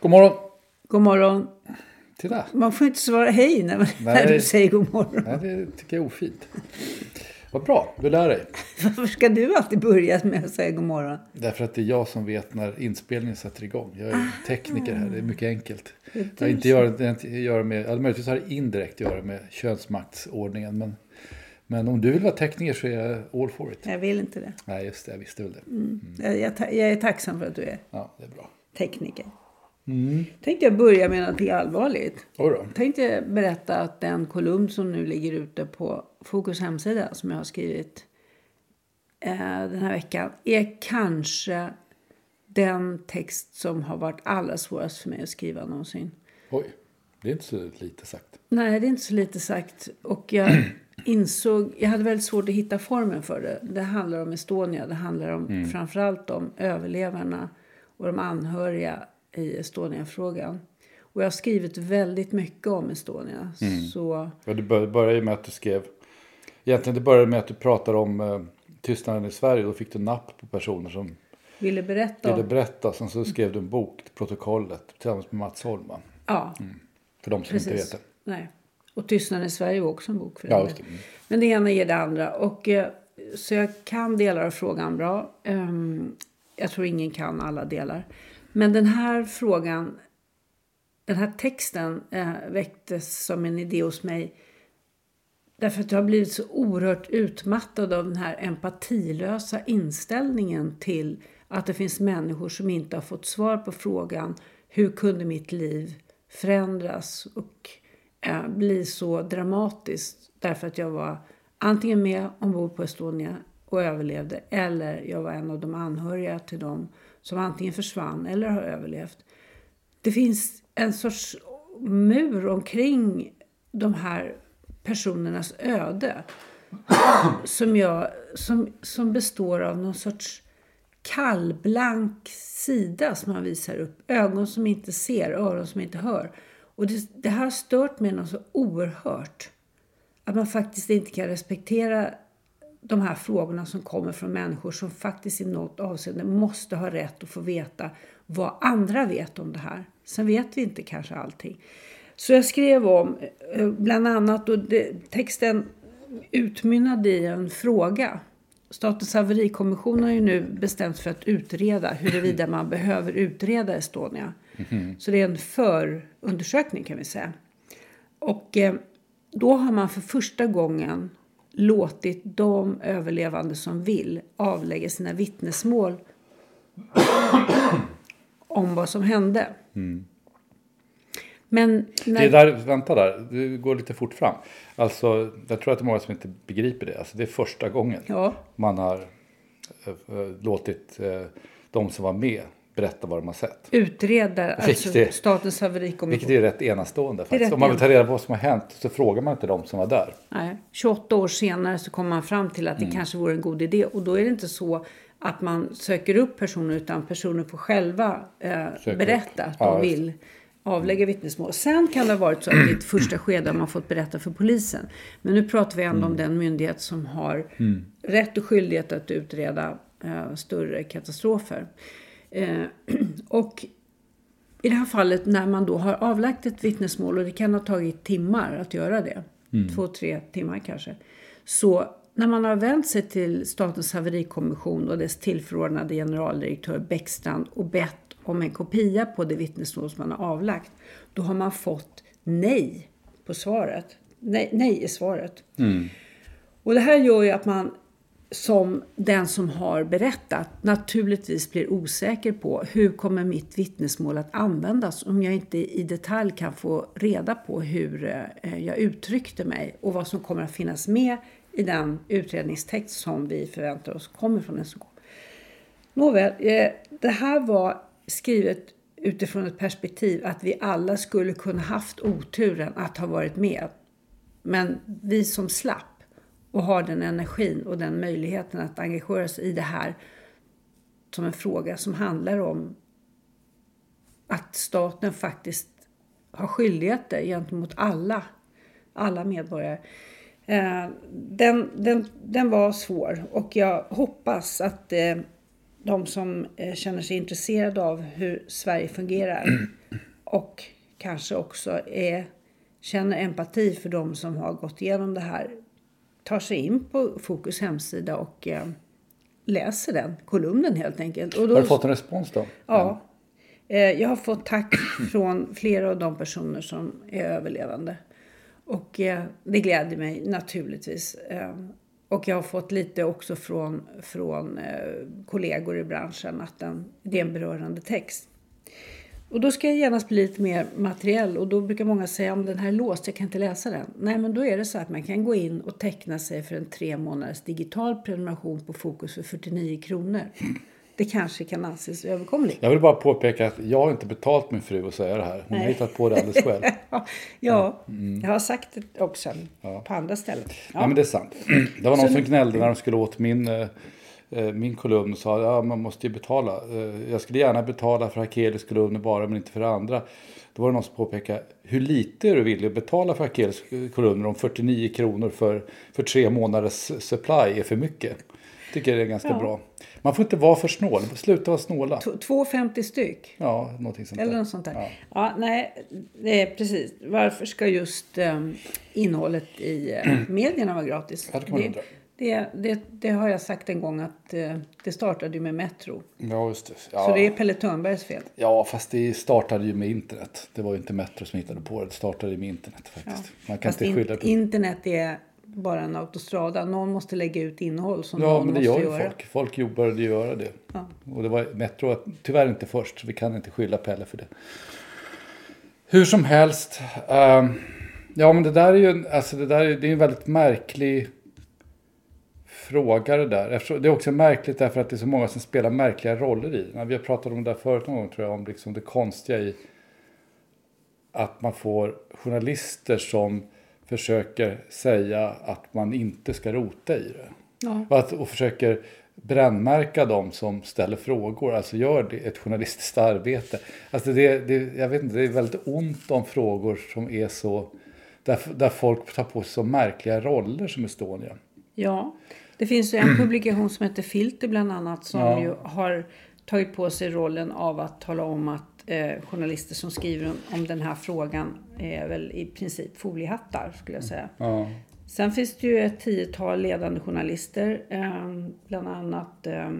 God morgon! God morgon. Titta! Man får inte svara hej när, när du säger god morgon. Nej, det tycker jag är ofint. Vad bra, du lär dig. Varför ska du alltid börja med att säga god morgon? Därför att det är jag som vet när inspelningen sätter igång. Jag är tekniker här, det är mycket enkelt. Det Jag har inte göra med, eller möjligtvis har det indirekt att göra med könsmaktsordningen. Men, men om du vill vara tekniker så är jag all for it. Jag vill inte det. Nej, just det, jag visste väl det. Jag, jag, ta- jag är tacksam för att du är Ja, det är bra. tekniker. Tänkte jag börja med något allvarligt. Oj då. Tänkte berätta att den kolumn som nu ligger ute på Fokus hemsida som jag har skrivit eh, den här veckan är kanske den text som har varit allra svårast för mig att skriva någonsin. Oj, det är inte så lite sagt. Nej, det är inte så lite sagt. Och jag insåg, jag hade väldigt svårt att hitta formen för det. Det handlar om Estonia, det handlar om framförallt om överlevarna och de anhöriga i Estonia-frågan. Och jag har skrivit väldigt mycket om Estonia. Så Ja, det bör- började ju med att du skrev... Egentligen det började med att du pratade om eh, tystnaden i Sverige. Då fick du napp på personer som ville berätta ville berätta. Sen så skrev du en bok, protokollet, tillsammans med Mats Holm. Ja, För de som inte vet precis. det. Nej. Och Tystnaden i Sverige var också en bok för Ja, det. Mm. Men det ena ger det andra. Och, eh, så jag kan delar av frågan bra. Ehm, jag tror ingen kan alla delar. Men den här frågan, den här texten eh, väcktes som en idé hos mig. Därför att jag har blivit så oerhört utmattad av den här empatilösa inställningen till att det finns människor som inte har fått svar på frågan hur kunde mitt liv förändras och eh, bli så dramatiskt därför att jag var antingen med ombord på Estonia och överlevde eller jag var en av de anhöriga till dem som antingen försvann eller har överlevt. Det finns en sorts mur omkring de här personernas öde som, jag, som, som består av någon sorts kallblank sida som man visar upp. Ögon som inte ser, öron som inte hör. Och det, det här har stört mig något så oerhört. Att man faktiskt inte kan respektera de här frågorna som kommer från människor som faktiskt i något avseende måste ha rätt att få veta vad andra vet om det här. Sen vet vi inte kanske allting. Så jag skrev om, eh, bland annat, och det, texten utmynnade i en fråga. Statens haverikommission har ju nu bestämt för att utreda huruvida man behöver utreda Estonia. Så det är en förundersökning kan vi säga. Och eh, då har man för första gången låtit de överlevande som vill avlägga sina vittnesmål om vad som hände. Men när, Det är där, vänta där, du går lite fort fram. Alltså, jag tror att det är många som inte begriper det. Alltså, det är första gången Ja. man har eh, låtit eh, de som var med berätta vad de har sett. Utredare, alltså Vilket är- Statens haverikommission. Vilket är rätt enastående faktiskt. rätt Om man vill ta reda på vad som har hänt så frågar man inte de som var där. Nej, 28 år senare så kommer man fram till att Mm. det kanske vore en god idé. Och då är det inte så att man söker upp personer utan personer får själva eh, berätta upp. att Ja, de just vill avlägga vittnesmål. Sen kan det ha varit så att i ett första skede har man fått berätta för polisen. Men nu pratar vi ändå Mm. om den myndighet som har rätt och skyldighet att utreda eh, större katastrofer. Eh, och i det här fallet när man då har avlagt ett vittnesmål och det kan ha tagit timmar att göra det. Två, tre timmar kanske. Så när man har vänt sig till Statens haverikommission och dess tillförordnade generaldirektör Bäckstrand och bett om en kopia på det vittnesmål som man har avlagt. Då har man fått nej på svaret. Nej, nej i svaret. Och det här gör ju att man som den som har berättat naturligtvis blir osäker på hur kommer mitt vittnesmål att användas om jag inte i detalj kan få reda på hur eh, jag uttryckte mig och vad som kommer att finnas med i den utredningstext som vi förväntar oss kommer från SOK. Nåväl, eh, det här var skrivet utifrån ett perspektiv att vi alla skulle kunna haft oturen att ha varit med. Men vi som slapp och har den energin och den möjligheten att engagera sig i det här som en fråga som handlar om att staten faktiskt har skyldigheter gentemot alla, alla medborgare. Eh, Den, den, den var svår och jag hoppas att eh, de som eh, känner sig intresserade av hur Sverige fungerar och kanske också är, känner empati för de som har gått igenom det här tar sig in på Fokus hemsida och eh, läser den kolumnen helt enkelt. Då, Har du fått en respons då? Ja. Eh, Jag har fått tack från flera av de personer som är överlevande. Och eh, det gläder mig naturligtvis. Och jag har fått lite också från, från kollegor i branschen att den, det är en berörande text. Och då ska jag genast bli lite mer materiell och då brukar många säga om den här är låst, jag kan inte läsa den. Nej men då är det så att man kan gå in och teckna sig för en tre månaders digital prenumeration på Fokus för 49 kronor. Det kanske kan anses överkomligt. Jag vill bara påpeka att jag har inte betalt min fru att säga det här. Hon har Nej. hittat på det alldeles själv. Ja, ja jag har sagt det också på andra ställen. Ja. men det är sant. Det var någon som gnällde när de skulle åt min, eh, min kolumn sa att ja, man måste ju betala. Eh, Jag skulle gärna betala för Hakelius kolumner bara men inte för andra. Då var det någon som påpekade hur lite är du villig att betala för Hakelius kolumner om 49 kronor för, för tre månaders supply är för mycket. Tycker det är ganska Ja. bra. Man får inte vara för snål. Sluta vara snåla. T- 2,50 styck. Ja, någonting sånt Eller där. något sånt där. Ja. Ja. nej, det är precis. Varför ska just um, innehållet i uh, medierna vara gratis? Ja, det kan man det, undra. Det, det, det har jag sagt en gång att eh, det startade ju med Metro. Ja, just det. Ja. Så det är Pelle Törnbergs fel. Ja, fast det startade ju med internet. Det var ju inte Metro som hittade på det. Det startade med internet faktiskt. Man kan Fast inte in, skylla på internet är bara en autostrada. Någon måste lägga ut innehåll som Ja, någon men det måste gör ju göra. folk. Folk ju började göra det. Ja. Och det var Metro var tyvärr inte först, så vi kan inte skylla Pelle för det. Hur som helst. ehm, ja, men det där är ju alltså det där är, det är en väldigt märklig fråga det där. Eftersom, det är också märkligt därför att det är så många som spelar märkliga roller i den. Vi har pratat om det där förut någon gång tror jag, om liksom det konstiga i att man får journalister som försöker säga att man inte ska rota i det. Ja. Och, att, och försöker brännmärka dem som ställer frågor, alltså gör det, ett journalistiskt arbete. Alltså det, det, jag vet inte, det är väldigt ont om frågor som är så, där, där folk tar på sig så märkliga roller som Estonia. Ja, det finns ju en publikation som heter Filter bland annat som Ja. ju har tagit på sig rollen av att tala om att eh, journalister som skriver om, om den här frågan är väl i princip foliehattar skulle jag säga. Ja. Sen finns det ju ett tiotal ledande journalister, eh, bland annat eh,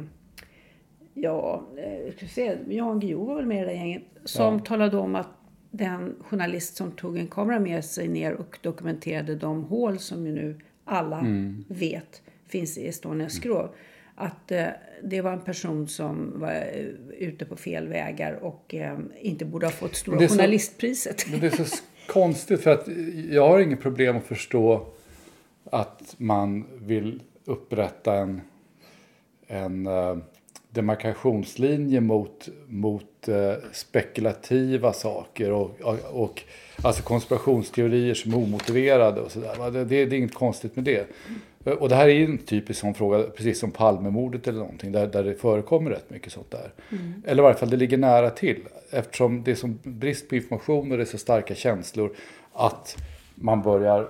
ja, eh, se, Jan Guillou var väl med i det gänget, som Ja. talade om att den journalist som tog en kamera med sig ner och dokumenterade de hål som ju nu alla Mm. vet finns i Estonias skrov. Att eh, det var en person som var eh, ute på fel vägar och eh, inte borde ha fått Stora så- Journalistpriset. Men det är så konstigt för att jag har inget problem att förstå att man vill upprätta en, en, eh, demarkationslinje mot, mot eh, spekulativa saker och, och, och alltså konspirationsteorier som är omotiverade och sådär. Det, det, det är inget konstigt med det. Och det här är ju en typisk sån fråga, precis som Palmemordet eller någonting, där, där det förekommer rätt mycket sånt där. Mm. Eller i varje fall det ligger nära till, eftersom det är som brist på information och det är så starka känslor att man börjar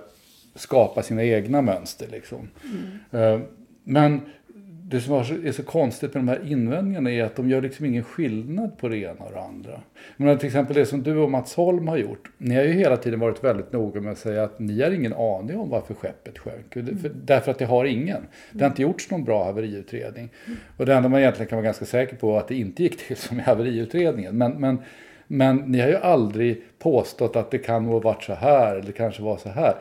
skapa sina egna mönster. Liksom. Mm. Men det som är så konstigt med de här invändningarna är att de gör liksom ingen skillnad på det ena och det andra. Men till exempel det som du och Mats Holm har gjort. Ni har ju hela tiden varit väldigt noga med att säga att ni har ingen aning om varför skeppet sjönk. Mm. därför att det har ingen. Det har inte gjorts någon bra haveriutredning. Och det enda man egentligen kan vara ganska säker på är att det inte gick till som i haveriutredningen. Men, men, men ni har ju aldrig påstått att det kan ha varit så här eller kanske var så här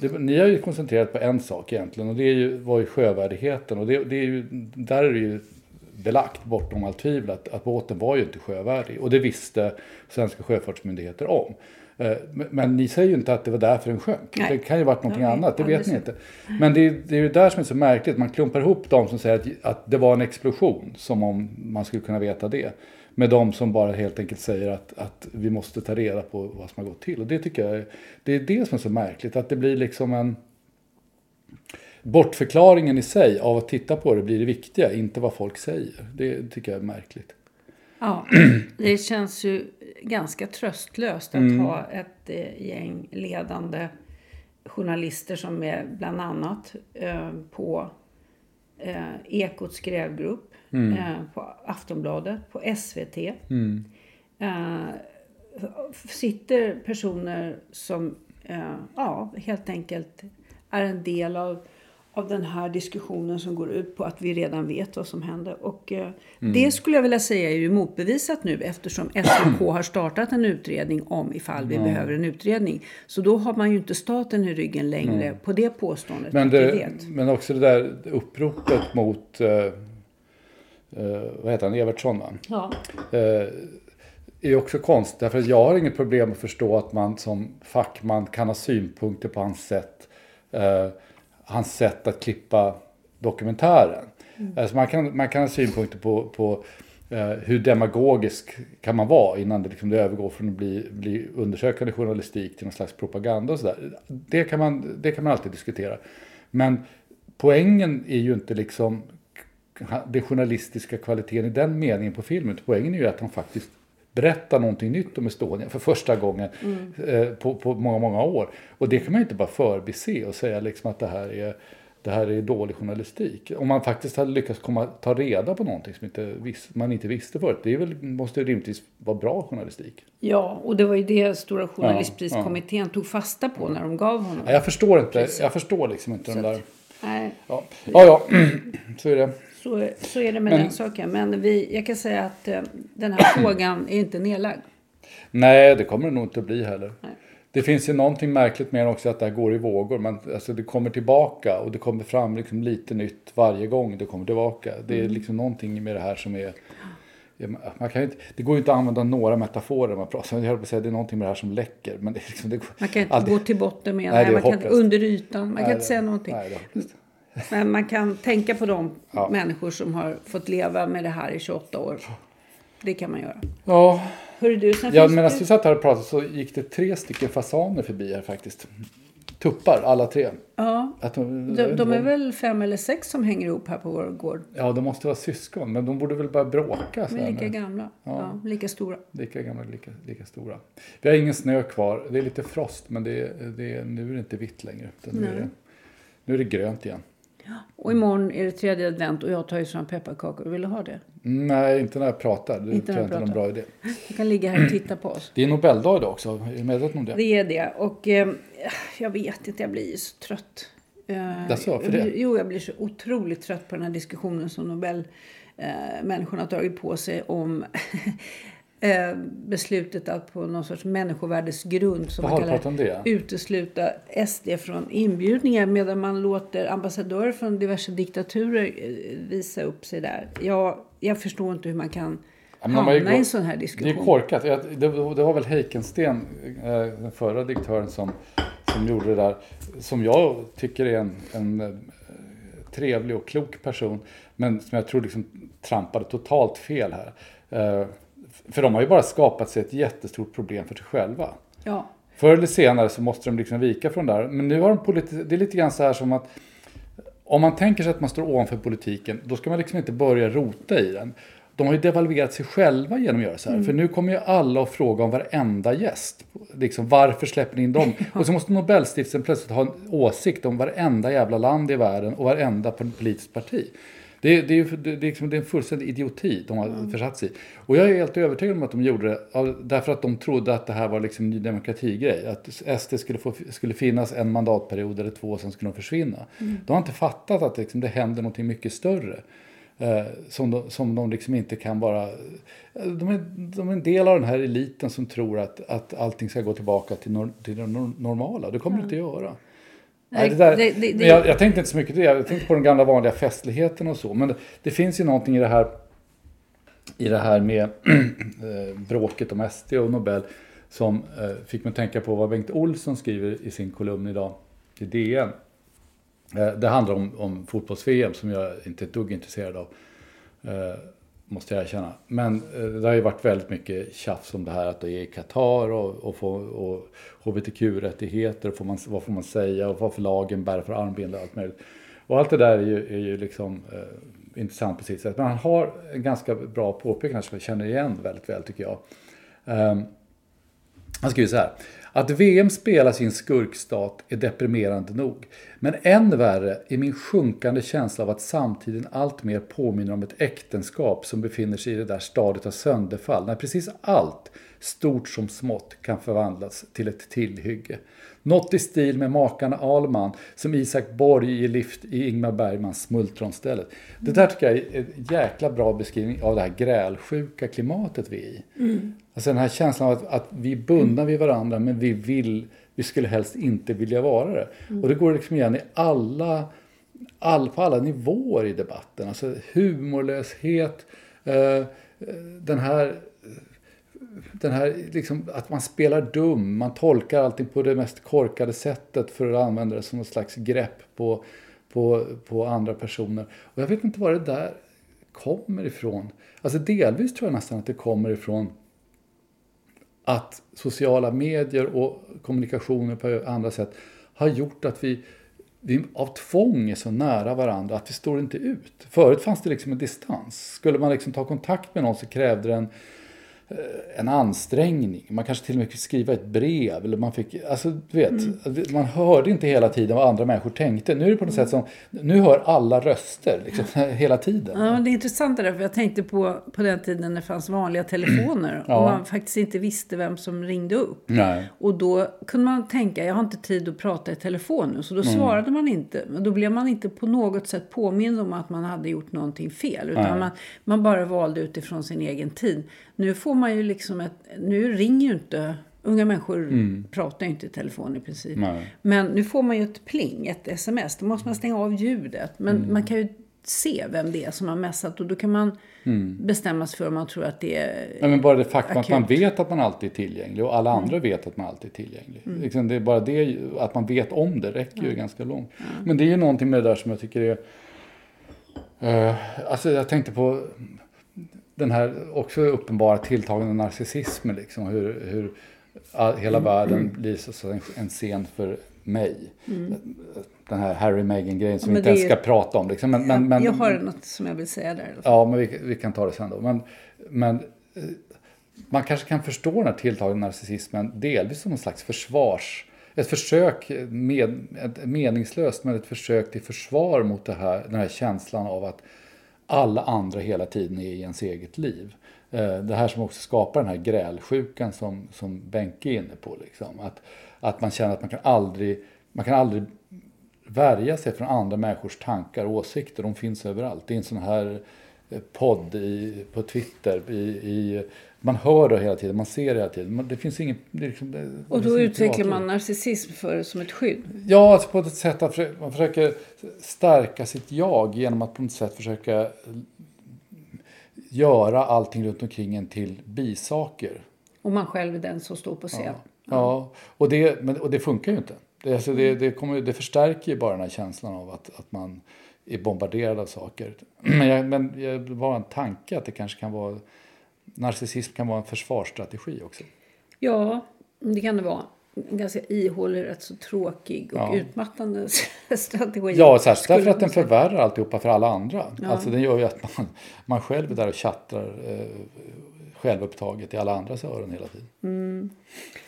det, ni har ju koncentrerat på en sak egentligen och det är ju, var ju sjövärdigheten. Och det, det är ju, där är det ju belagt bortom allt tvivel att, att båten var ju inte sjövärdig. Och det visste svenska sjöfartsmyndigheter om. Eh, men ni säger ju inte att det var därför den sjönk. Nej. Det kan ju varit någonting ja, annat, det vet ni inte. Men det är, det är ju där som är så märkligt. Man klumpar ihop de som säger att, att det var en explosion, som om man skulle kunna veta det med de som bara helt enkelt säger att, att vi måste ta reda på vad som har gått till. Och det tycker jag det är det som är så märkligt, att det blir liksom en bortförklaringen i sig av att titta på det blir det viktiga, inte vad folk säger. Det tycker jag är märkligt. Ja, det känns ju ganska tröstlöst att mm. ha ett eh, gäng ledande journalister som är bland annat eh, på eh, Ekots grävgrupp mm. eh, på Aftonbladet, på SVT. Mm. Eh, sitter personer som eh, ja, helt enkelt är en del av, av den här diskussionen som går ut på att vi redan vet vad som händer. Och eh, mm. det skulle jag vilja säga är ju motbevisat nu eftersom SOK har startat en utredning om ifall vi behöver en utredning. Så då har man ju inte staten i ryggen längre på det påståendet. Men, det, men också det där uppropet mot eh, eh, vad heter han, Evertsson va? Ja. Eh, är också konstigt, därför att jag har inget problem att förstå att man som fackman kan ha synpunkter på hans sätt, eh, hans sätt att klippa dokumentären. Mm. Alltså man, kan, man kan ha synpunkter på, på eh, hur demagogisk kan man vara innan det, liksom, det övergår från att bli, bli undersökande journalistik till någon slags propaganda och sådär. Det, kan man, det kan man alltid diskutera. Men poängen är ju inte liksom den journalistiska kvaliteten i den meningen på filmen. Poängen är ju att de faktiskt berättar någonting nytt om Estonia för första gången mm. eh, på, på många, många år. Och det kan man ju inte bara förbise och säga liksom att det här är det här är dålig journalistik. Om man faktiskt hade lyckats komma, ta reda på någonting som inte vis, man inte visste förut, det väl, måste rimligtvis vara bra journalistik. Ja, och det var ju det Stora journalistpriskommittén ja, ja. tog fasta på när de gav honom. Ja, jag förstår inte, jag förstår liksom inte Så den där... Nej. Ja. ja, ja, så är det. Så, så är det med men, den saken. Men vi, jag kan säga att eh, den här frågan är inte nedlagd. Nej, det kommer det nog inte att bli heller. Nej. Det finns ju någonting märkligt med också att det här går i vågor. Man, alltså det kommer tillbaka och det kommer fram liksom lite nytt varje gång det kommer tillbaka. Det är mm. liksom någonting med det här som är... Man kan inte, det går ju inte att använda några metaforer. Man pratar, jag höll på att säga, det är någonting med det här som läcker. Men det, liksom, det, man kan inte aldrig, gå till botten med det. Man kan under ytan. Man nej, kan inte säga någonting. Nej, men man kan tänka på de ja. människor som har fått leva med det här i 28 år. Det kan man göra. Ja. Hörru du, sen ja, medan vi satt här och pratade så gick det tre stycken fasaner förbi här faktiskt. Tuppar, alla tre. Ja, de, de, de, är väl fem eller sex som hänger ihop här på vår gård. Ja, de måste vara syskon, men de borde väl börja bråka. De är lika gamla, ja. ja. lika stora. Lika gamla, lika, lika stora. Vi har ingen snö kvar, det är lite frost, men det, det, nu är det inte vitt längre. Nu är, det, nu är det grönt igen. Och imorgon är det tredje advent och jag tar ju fram pepparkakor. Vill du ha det? Nej, inte när jag pratar. Det inte tror jag inte är någon bra idé. Du kan ligga här och titta på oss. Det är Nobeldag idag också. Är du medveten om det? Det är det. Och eh, jag vet inte, jag blir så trött. Eh, Jaså, för det? Jo, jag blir så otroligt trött på den här diskussionen som Nobel eh, har tagit på sig om Eh, beslutet att på någon sorts människovärdesgrund som man kallar det, utesluta SD från inbjudningar medan man låter ambassadörer från diverse diktaturer eh, visa upp sig där. Jag, jag förstår inte hur man kan hamna i en sån här diskussion. Det är korkat. Det, det var väl Heikensten, eh, den förra diktören, som, som gjorde det där. Som jag tycker är en, en trevlig och klok person. Men som jag tror liksom trampade totalt fel här. För de har ju bara skapat sig ett jättestort problem för sig själva. Ja. Förr eller senare så måste de liksom vika från det här. Men nu har de politi- det är lite grann så här som att om man tänker sig att man står ovanför politiken, då ska man liksom inte börja rota i den. De har ju devalverat sig själva genom att göra så här. För nu kommer ju alla att fråga om varenda gäst. Liksom, varför släpper ni in dem? Och så måste Nobelstiftelsen plötsligt ha en åsikt om varenda jävla land i världen och varenda politiskt parti. Det, det, är, det, det, liksom, det är en fullständig idioti de har försatt sig i. Och jag är helt övertygad om att de gjorde det därför att de trodde att det här var liksom en ny demokratigrej. Att SD skulle, få, skulle finnas en mandatperiod eller två och sen skulle de försvinna. De har inte fattat att liksom, det händer någonting mycket större. Eh, som de, som de liksom inte kan bara... De är, de är en del av den här eliten som tror att, att allting ska gå tillbaka till, nor, till det nor- normala. Det kommer det inte att göra. Nej, det där, det- det- det- men jag, jag tänkte inte så mycket på det. Jag tänkte på den gamla vanliga festligheten och så. Men det, det finns ju någonting i det här, i det här med eh, bråket om SD och Nobel som eh, fick mig att tänka på vad Bengt Olsson skriver i sin kolumn idag i DN. Eh, Det handlar om, om fotbolls-VM som jag inte är ett dugg intresserad av. Eh, måste jag erkänna. Men eh, det har ju varit väldigt mycket tjafs om det här att det är i Qatar och, och, få, och hbtq-rättigheter. Och får man, vad får man säga och vad får lagen bär för armbindlar och allt möjligt. Och allt det där är ju, är ju liksom eh, intressant på sitt sätt. Men han har en ganska bra påpekande som jag känner igen väldigt väl tycker jag. Ehm, han skriver så här. Att VM spelas i en skurkstat är deprimerande nog. Men än värre är min sjunkande känsla av att samtiden allt mer påminner om ett äktenskap som befinner sig i det där stadiet av sönderfall. När precis allt, stort som smått, kan förvandlas till ett tillhygge. Något i stil med makarna Ahlman som Isak Borg ger lift i Ingmar Bergmans Smultronstället. Det där tycker jag är en jäkla bra beskrivning av det här grälsjuka klimatet vi är i. Alltså den här känslan av att, att vi är bundna vid varandra men vi vill, vi skulle helst inte vilja vara det. Och det går liksom igen i alla, all, på alla nivåer i debatten. Alltså humorlöshet, eh, den här den här liksom, att man spelar dum, man tolkar allting på det mest korkade sättet för att använda det som något slags grepp på, på, på andra personer. Och jag vet inte var det där kommer ifrån. Alltså delvis tror jag nästan att det kommer ifrån att sociala medier och kommunikationer på andra sätt har gjort att vi, vi av tvång är så nära varandra att vi står inte ut. Förut fanns det liksom en distans. Skulle man liksom ta kontakt med någon så krävde den en, eh, en ansträngning. Man kanske till och med fick skriva ett brev. Eller man, fick, alltså, du vet, man hörde inte hela tiden vad andra människor tänkte. Nu är det på något sätt som, nu hör alla röster liksom, hela tiden. Ja, det är intressant det där, för jag tänkte på, på den tiden när det fanns vanliga telefoner Ja. och man faktiskt inte visste vem som ringde upp. Nej. Och då kunde man tänka, jag har inte tid att prata i telefon nu, så då svarade man inte. Men då blev man inte på något sätt påmind om att man hade gjort någonting fel, utan man, man bara valde utifrån sin egen tid. Nu får man ju liksom ett, nu ringer ju inte Unga människor pratar ju inte i telefon i princip. Nej. Men nu får man ju ett pling, ett sms. Då måste man stänga av ljudet. Men Mm. man kan ju se vem det är som har messat och då kan man bestämma sig för om man tror att det är... Ja, men bara det faktum att man vet att man alltid är tillgänglig och alla andra vet att man alltid är tillgänglig. Liksom det är bara det, att man vet om det räcker ju ganska långt. Men det är ju någonting med det där som jag tycker är... Uh, alltså jag tänkte på den här också uppenbara tilltagande narcissismen. Liksom, hur, hur all, hela världen blir så, en, en scen för mig. Den här Harry Meghan-grejen som vi inte ens ska ju- prata om. Liksom. Men, men, men, jag har något som jag vill säga där. Ja, men vi, vi kan ta det sen då. Men, men eh, man kanske kan förstå den här tilltagande narcissismen delvis som en slags försvars... Ett försök, med, ett meningslöst, men ett försök till försvar mot det här, den här känslan av att alla andra hela tiden är i ens eget liv. Eh, det här som också skapar den här grälsjukan som, som Benke är inne på. Liksom. Att, att man känner att man kan aldrig, man kan aldrig värja sig från andra människors tankar och åsikter. De finns överallt. Det är en sån här eh, podd i, på Twitter. I, i, man hör det hela tiden, man ser det hela tiden. Det finns ingen... Det liksom, det, det Och då utvecklar man narcissism för, som ett skydd. Ja, alltså på ett sätt att man försöker stärka sitt jag genom att på något sätt försöka göra allting runt omkring en till bisaker. Och man själv är den som står på scen. Ja, och det, men, och det funkar ju inte. Det, alltså det, det, kommer, det förstärker ju bara den här känslan av att, att man är bombarderad av saker. Men, jag, men det var en tanke att det kanske kan vara narcissism kan vara en försvarsstrategi också. Ja, det kan det vara. En ganska ihålig, rätt så tråkig och Ja. utmattande strategi. Ja, särskilt därför att den förvärrar alltihopa för alla andra. Alltså den gör ju att man, man själv är där och tjattrar eh, självupptaget i alla andras öron hela tiden.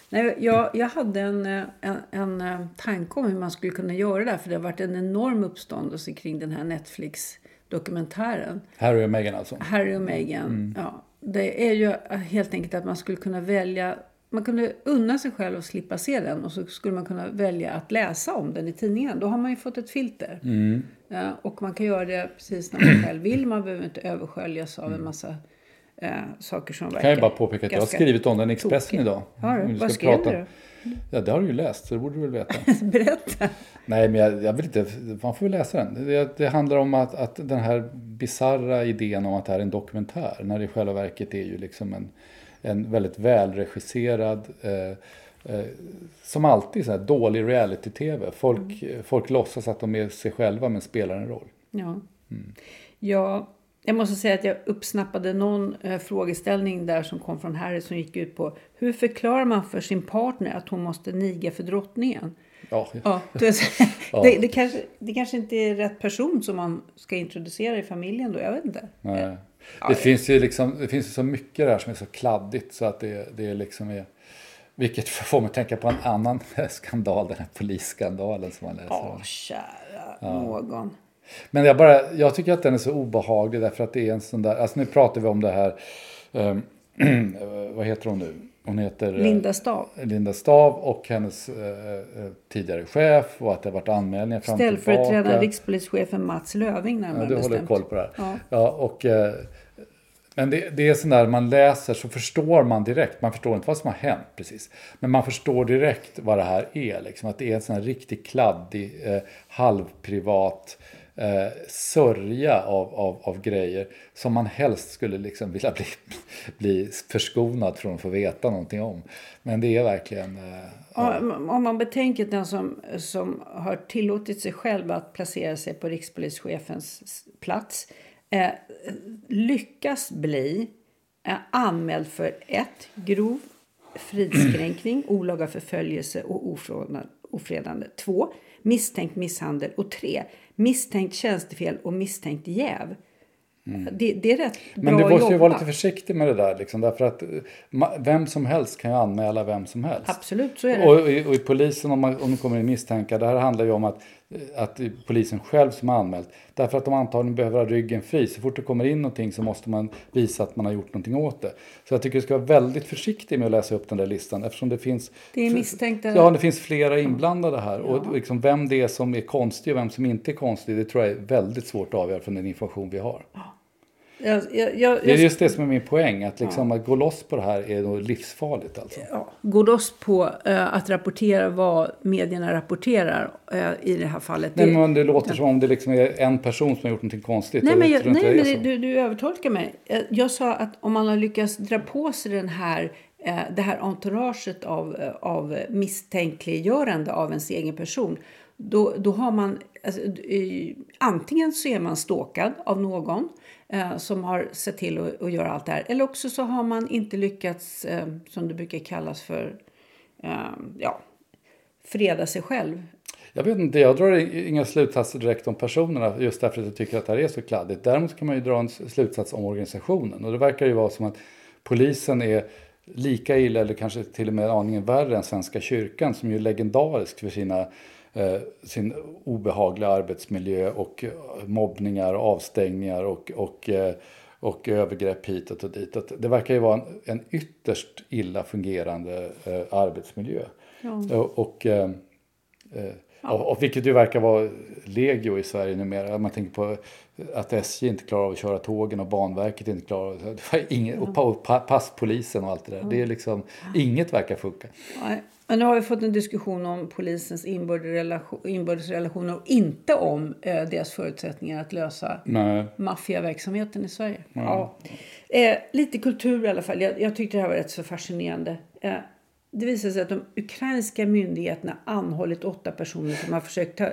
Nej, jag, jag hade en, en, en eh, tanke om hur man skulle kunna göra det här. För det har varit en enorm uppståndelse kring den här Netflix-dokumentären. Harry och Meghan alltså. Harry och Meghan. Mm. Ja, det är ju helt enkelt att man skulle kunna välja. Man kunde unna sig själv att slippa se den och så skulle man kunna välja att läsa om den i tidningen. Då har man ju fått ett filter. Mm. Ja, och man kan göra det precis när man själv vill. Man behöver inte översköljas av en massa eh, saker som verkar Mm. Kan jag bara påpeka att jag har skrivit om den i Expressen tokiga. idag. Har du? Vad skrev prata- du? Ja, det har du ju läst, så det borde du väl veta. Berätta. Nej, men jag, jag vill inte, man får väl läsa den. Det, det handlar om att, att den här bizarra idén om att det här är en dokumentär, när det i själva verket är ju liksom en, en väldigt välregisserad, eh, eh, som alltid så här dålig reality-tv. Folk, folk låtsas att de är sig själva men spelar en roll. Ja. Mm. ja. Jag måste säga att jag uppsnappade någon eh, frågeställning där som kom från Harry som gick ut på hur förklarar man för sin partner att hon måste niga för drottningen? Ja, Ja, Ja. Det, det, kanske, det kanske inte är rätt person som man ska introducera i familjen då, jag vet inte. Nej. Det, finns ju liksom, det finns ju så mycket där som är så kladdigt så att det, det liksom är... Vilket får mig att tänka på en annan skandal, den här polisskandalen som man läser Ja, om. kära någon. Men jag, bara, jag tycker att den är så obehaglig därför att det är en sån där, alltså nu pratar vi om det här, ehm, vad heter hon nu? Hon heter eh, Linda Stav. Linda Stav och hennes eh, eh, tidigare chef och att det har varit anmälningar fram och tillbaka. rikspolischefen Mats Löving närmare Ja, du håller bestämt. koll på det här. Ja. Ja, och, eh, men det, det är sån där man läser så förstår man direkt. Man förstår inte vad som har hänt precis. Men man förstår direkt vad det här är. Liksom, att det är en sån här riktigt kladdig, eh, halvprivat eh, sörja av, av, av grejer som man helst skulle liksom vilja bli, bli förskonad från att få veta någonting om. Men det är verkligen... Eh, Ja, om man betänker den som, som har tillåtit sig själv att placera sig på rikspolischefens plats eh, lyckas bli eh, anmäld för ett grov fridskränkning, olaga förföljelse och ofredande. ofredande. Två, misstänkt misshandel. Och tre, misstänkt tjänstefel och misstänkt jäv. Det, det är rätt Mm. Men bra du måste ju vara lite försiktig med det där. Liksom, därför att eh, vem som helst kan ju anmäla vem som helst. Absolut, så är det. Och, i- och i polisen, om, man, om det kommer in misstankar, det här handlar ju om att, att det är polisen själv som har anmält. Därför att de antagligen behöver ha ryggen fri. Så fort det kommer in någonting så måste man visa att man har gjort någonting åt det. Så jag tycker du ska vara väldigt försiktig med att läsa upp den där listan. Eftersom det finns... Det är misstänkta- Ja, det finns flera inblandade här. Och liksom vem det är som är konstig och vem som inte är konstig, det tror jag är väldigt svårt att avgöra från den information vi har. Jag, jag, jag, Det är just det som är min poäng. Att, liksom, att gå loss på det här är nog livsfarligt alltså. ja, gå loss på eh, att rapportera vad medierna rapporterar eh, i det här fallet. Nej, Det- men det låter som om det liksom är en person som har gjort någonting konstigt. Nej, men, jag nej, men det, du, du övertolkar mig. Jag, jag sa att om man har lyckats dra på sig den här, eh, det här entouraget av, eh, av misstänkliggörande av ens egen person. Då, då har man, alltså, eh, antingen så är man stalkad av någon eh, som har sett till att, att göra allt det här. Eller också så har man inte lyckats, eh, som det brukar kallas för, eh, ja, freda sig själv. Jag vet inte, jag drar inga slutsatser direkt om personerna just därför att jag tycker att det här är så kladdigt. Däremot kan man ju dra en slutsats om organisationen. Och det verkar ju vara som att polisen är lika illa eller kanske till och med aningen värre än Svenska kyrkan som ju är legendarisk för sina, sin obehagliga arbetsmiljö och eh, mobbningar och avstängningar och, och, eh, och övergrepp hitåt och ditåt. Det verkar ju vara en, en ytterst illa fungerande eh, arbetsmiljö. Och, och eh, Eh, och, och vilket ju verkar vara legio i Sverige numera. Man tänker på att SJ inte klarar av att köra tågen och Banverket inte klarar av det. var ingen, och, pa, och pa, passpolisen och allt det där. Det är liksom, inget verkar funka. Men nu har vi fått en diskussion om polisens inbördes relation- inbördes relationer och inte om eh, deras förutsättningar att lösa Nej. maffiaverksamheten i Sverige. Ja. Eh, lite kultur i alla fall. Jag, jag tyckte det här var rätt så fascinerande. Eh, det visar sig att de ukrainska myndigheterna anhållit åtta personer som har försökt ta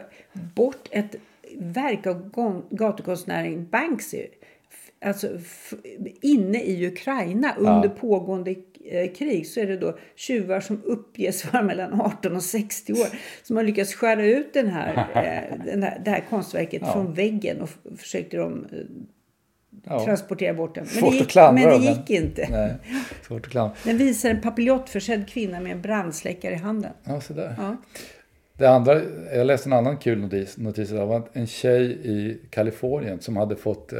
bort ett verk av gatukonstnären Banksy. Alltså inne i Ukraina under ja. pågående eh, krig så är det då tjuvar som uppges vara mellan 18 och 60 år som har lyckats skära ut den här, eh, den här, det här konstverket ja. från väggen och försökte de eh, ja. transportera bort den. Men det gick, men det gick inte. Nej, svårt att klandra. Den visar en papiljottförsedd kvinna med en brandsläckare i handen. Ja, så där. Ja. Det andra, jag läste en annan kul notis. notis det var en tjej i Kalifornien som hade fått eh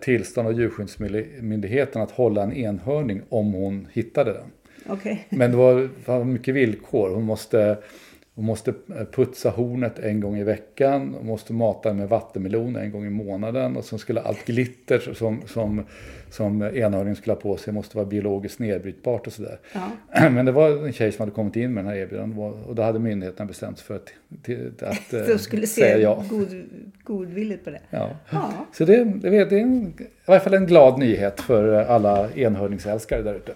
tillstånd av Djurskyddsmyndigheten att hålla en enhörning om hon hittade den. Okay. Men det var, var mycket villkor. Hon måste hon måste putsa hornet en gång i veckan. Hon måste mata med vattenmelon en gång i månaden. Och så skulle allt glitter som, som, som enhörningen skulle ha på sig måste vara biologiskt nedbrytbart och sådär. Ja. Men det var en tjej som hade kommit in med den här erbjudandet. Och då hade myndigheterna bestämt sig för att, till, att De skulle se ja. god, godvilligt på det. Ja. ja. Så det, det, är en, i varje fall en glad nyhet för alla enhörningsälskare där ute.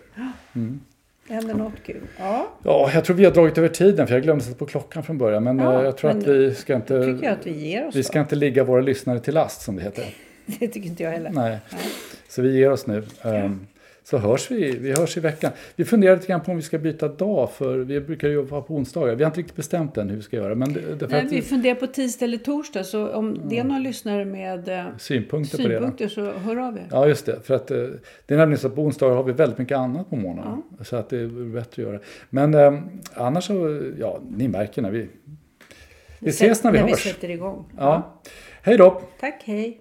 Mm. Det händer något kul. Ja. ja, jag tror vi har dragit över tiden för jag glömde sätta på klockan från början. Men ja, eh, jag tror att vi ska inte... tycker jag att vi ger oss Vi ska då. inte ligga våra lyssnare till last som det heter. det tycker inte jag heller. Nej. Nej. Så vi ger oss nu. Um, så hörs vi. Vi hörs i veckan. Vi funderar lite grann på om vi ska byta dag för vi brukar ju vara på onsdagar. Vi har inte riktigt bestämt än hur vi ska göra. Men det, det Nej, vi funderar på tisdag eller torsdag så om det är någon lyssnare med eh, synpunkter, synpunkter så hör av er. Ja just det. För att eh, det är nämligen så att på onsdagar har vi väldigt mycket annat på morgonen. Ja. Så att det är bättre att göra. Men eh, annars så, ja ni märker när vi vi ses när vi när hörs. vi sätter igång. Ja. ja. Hej då! Tack, hej!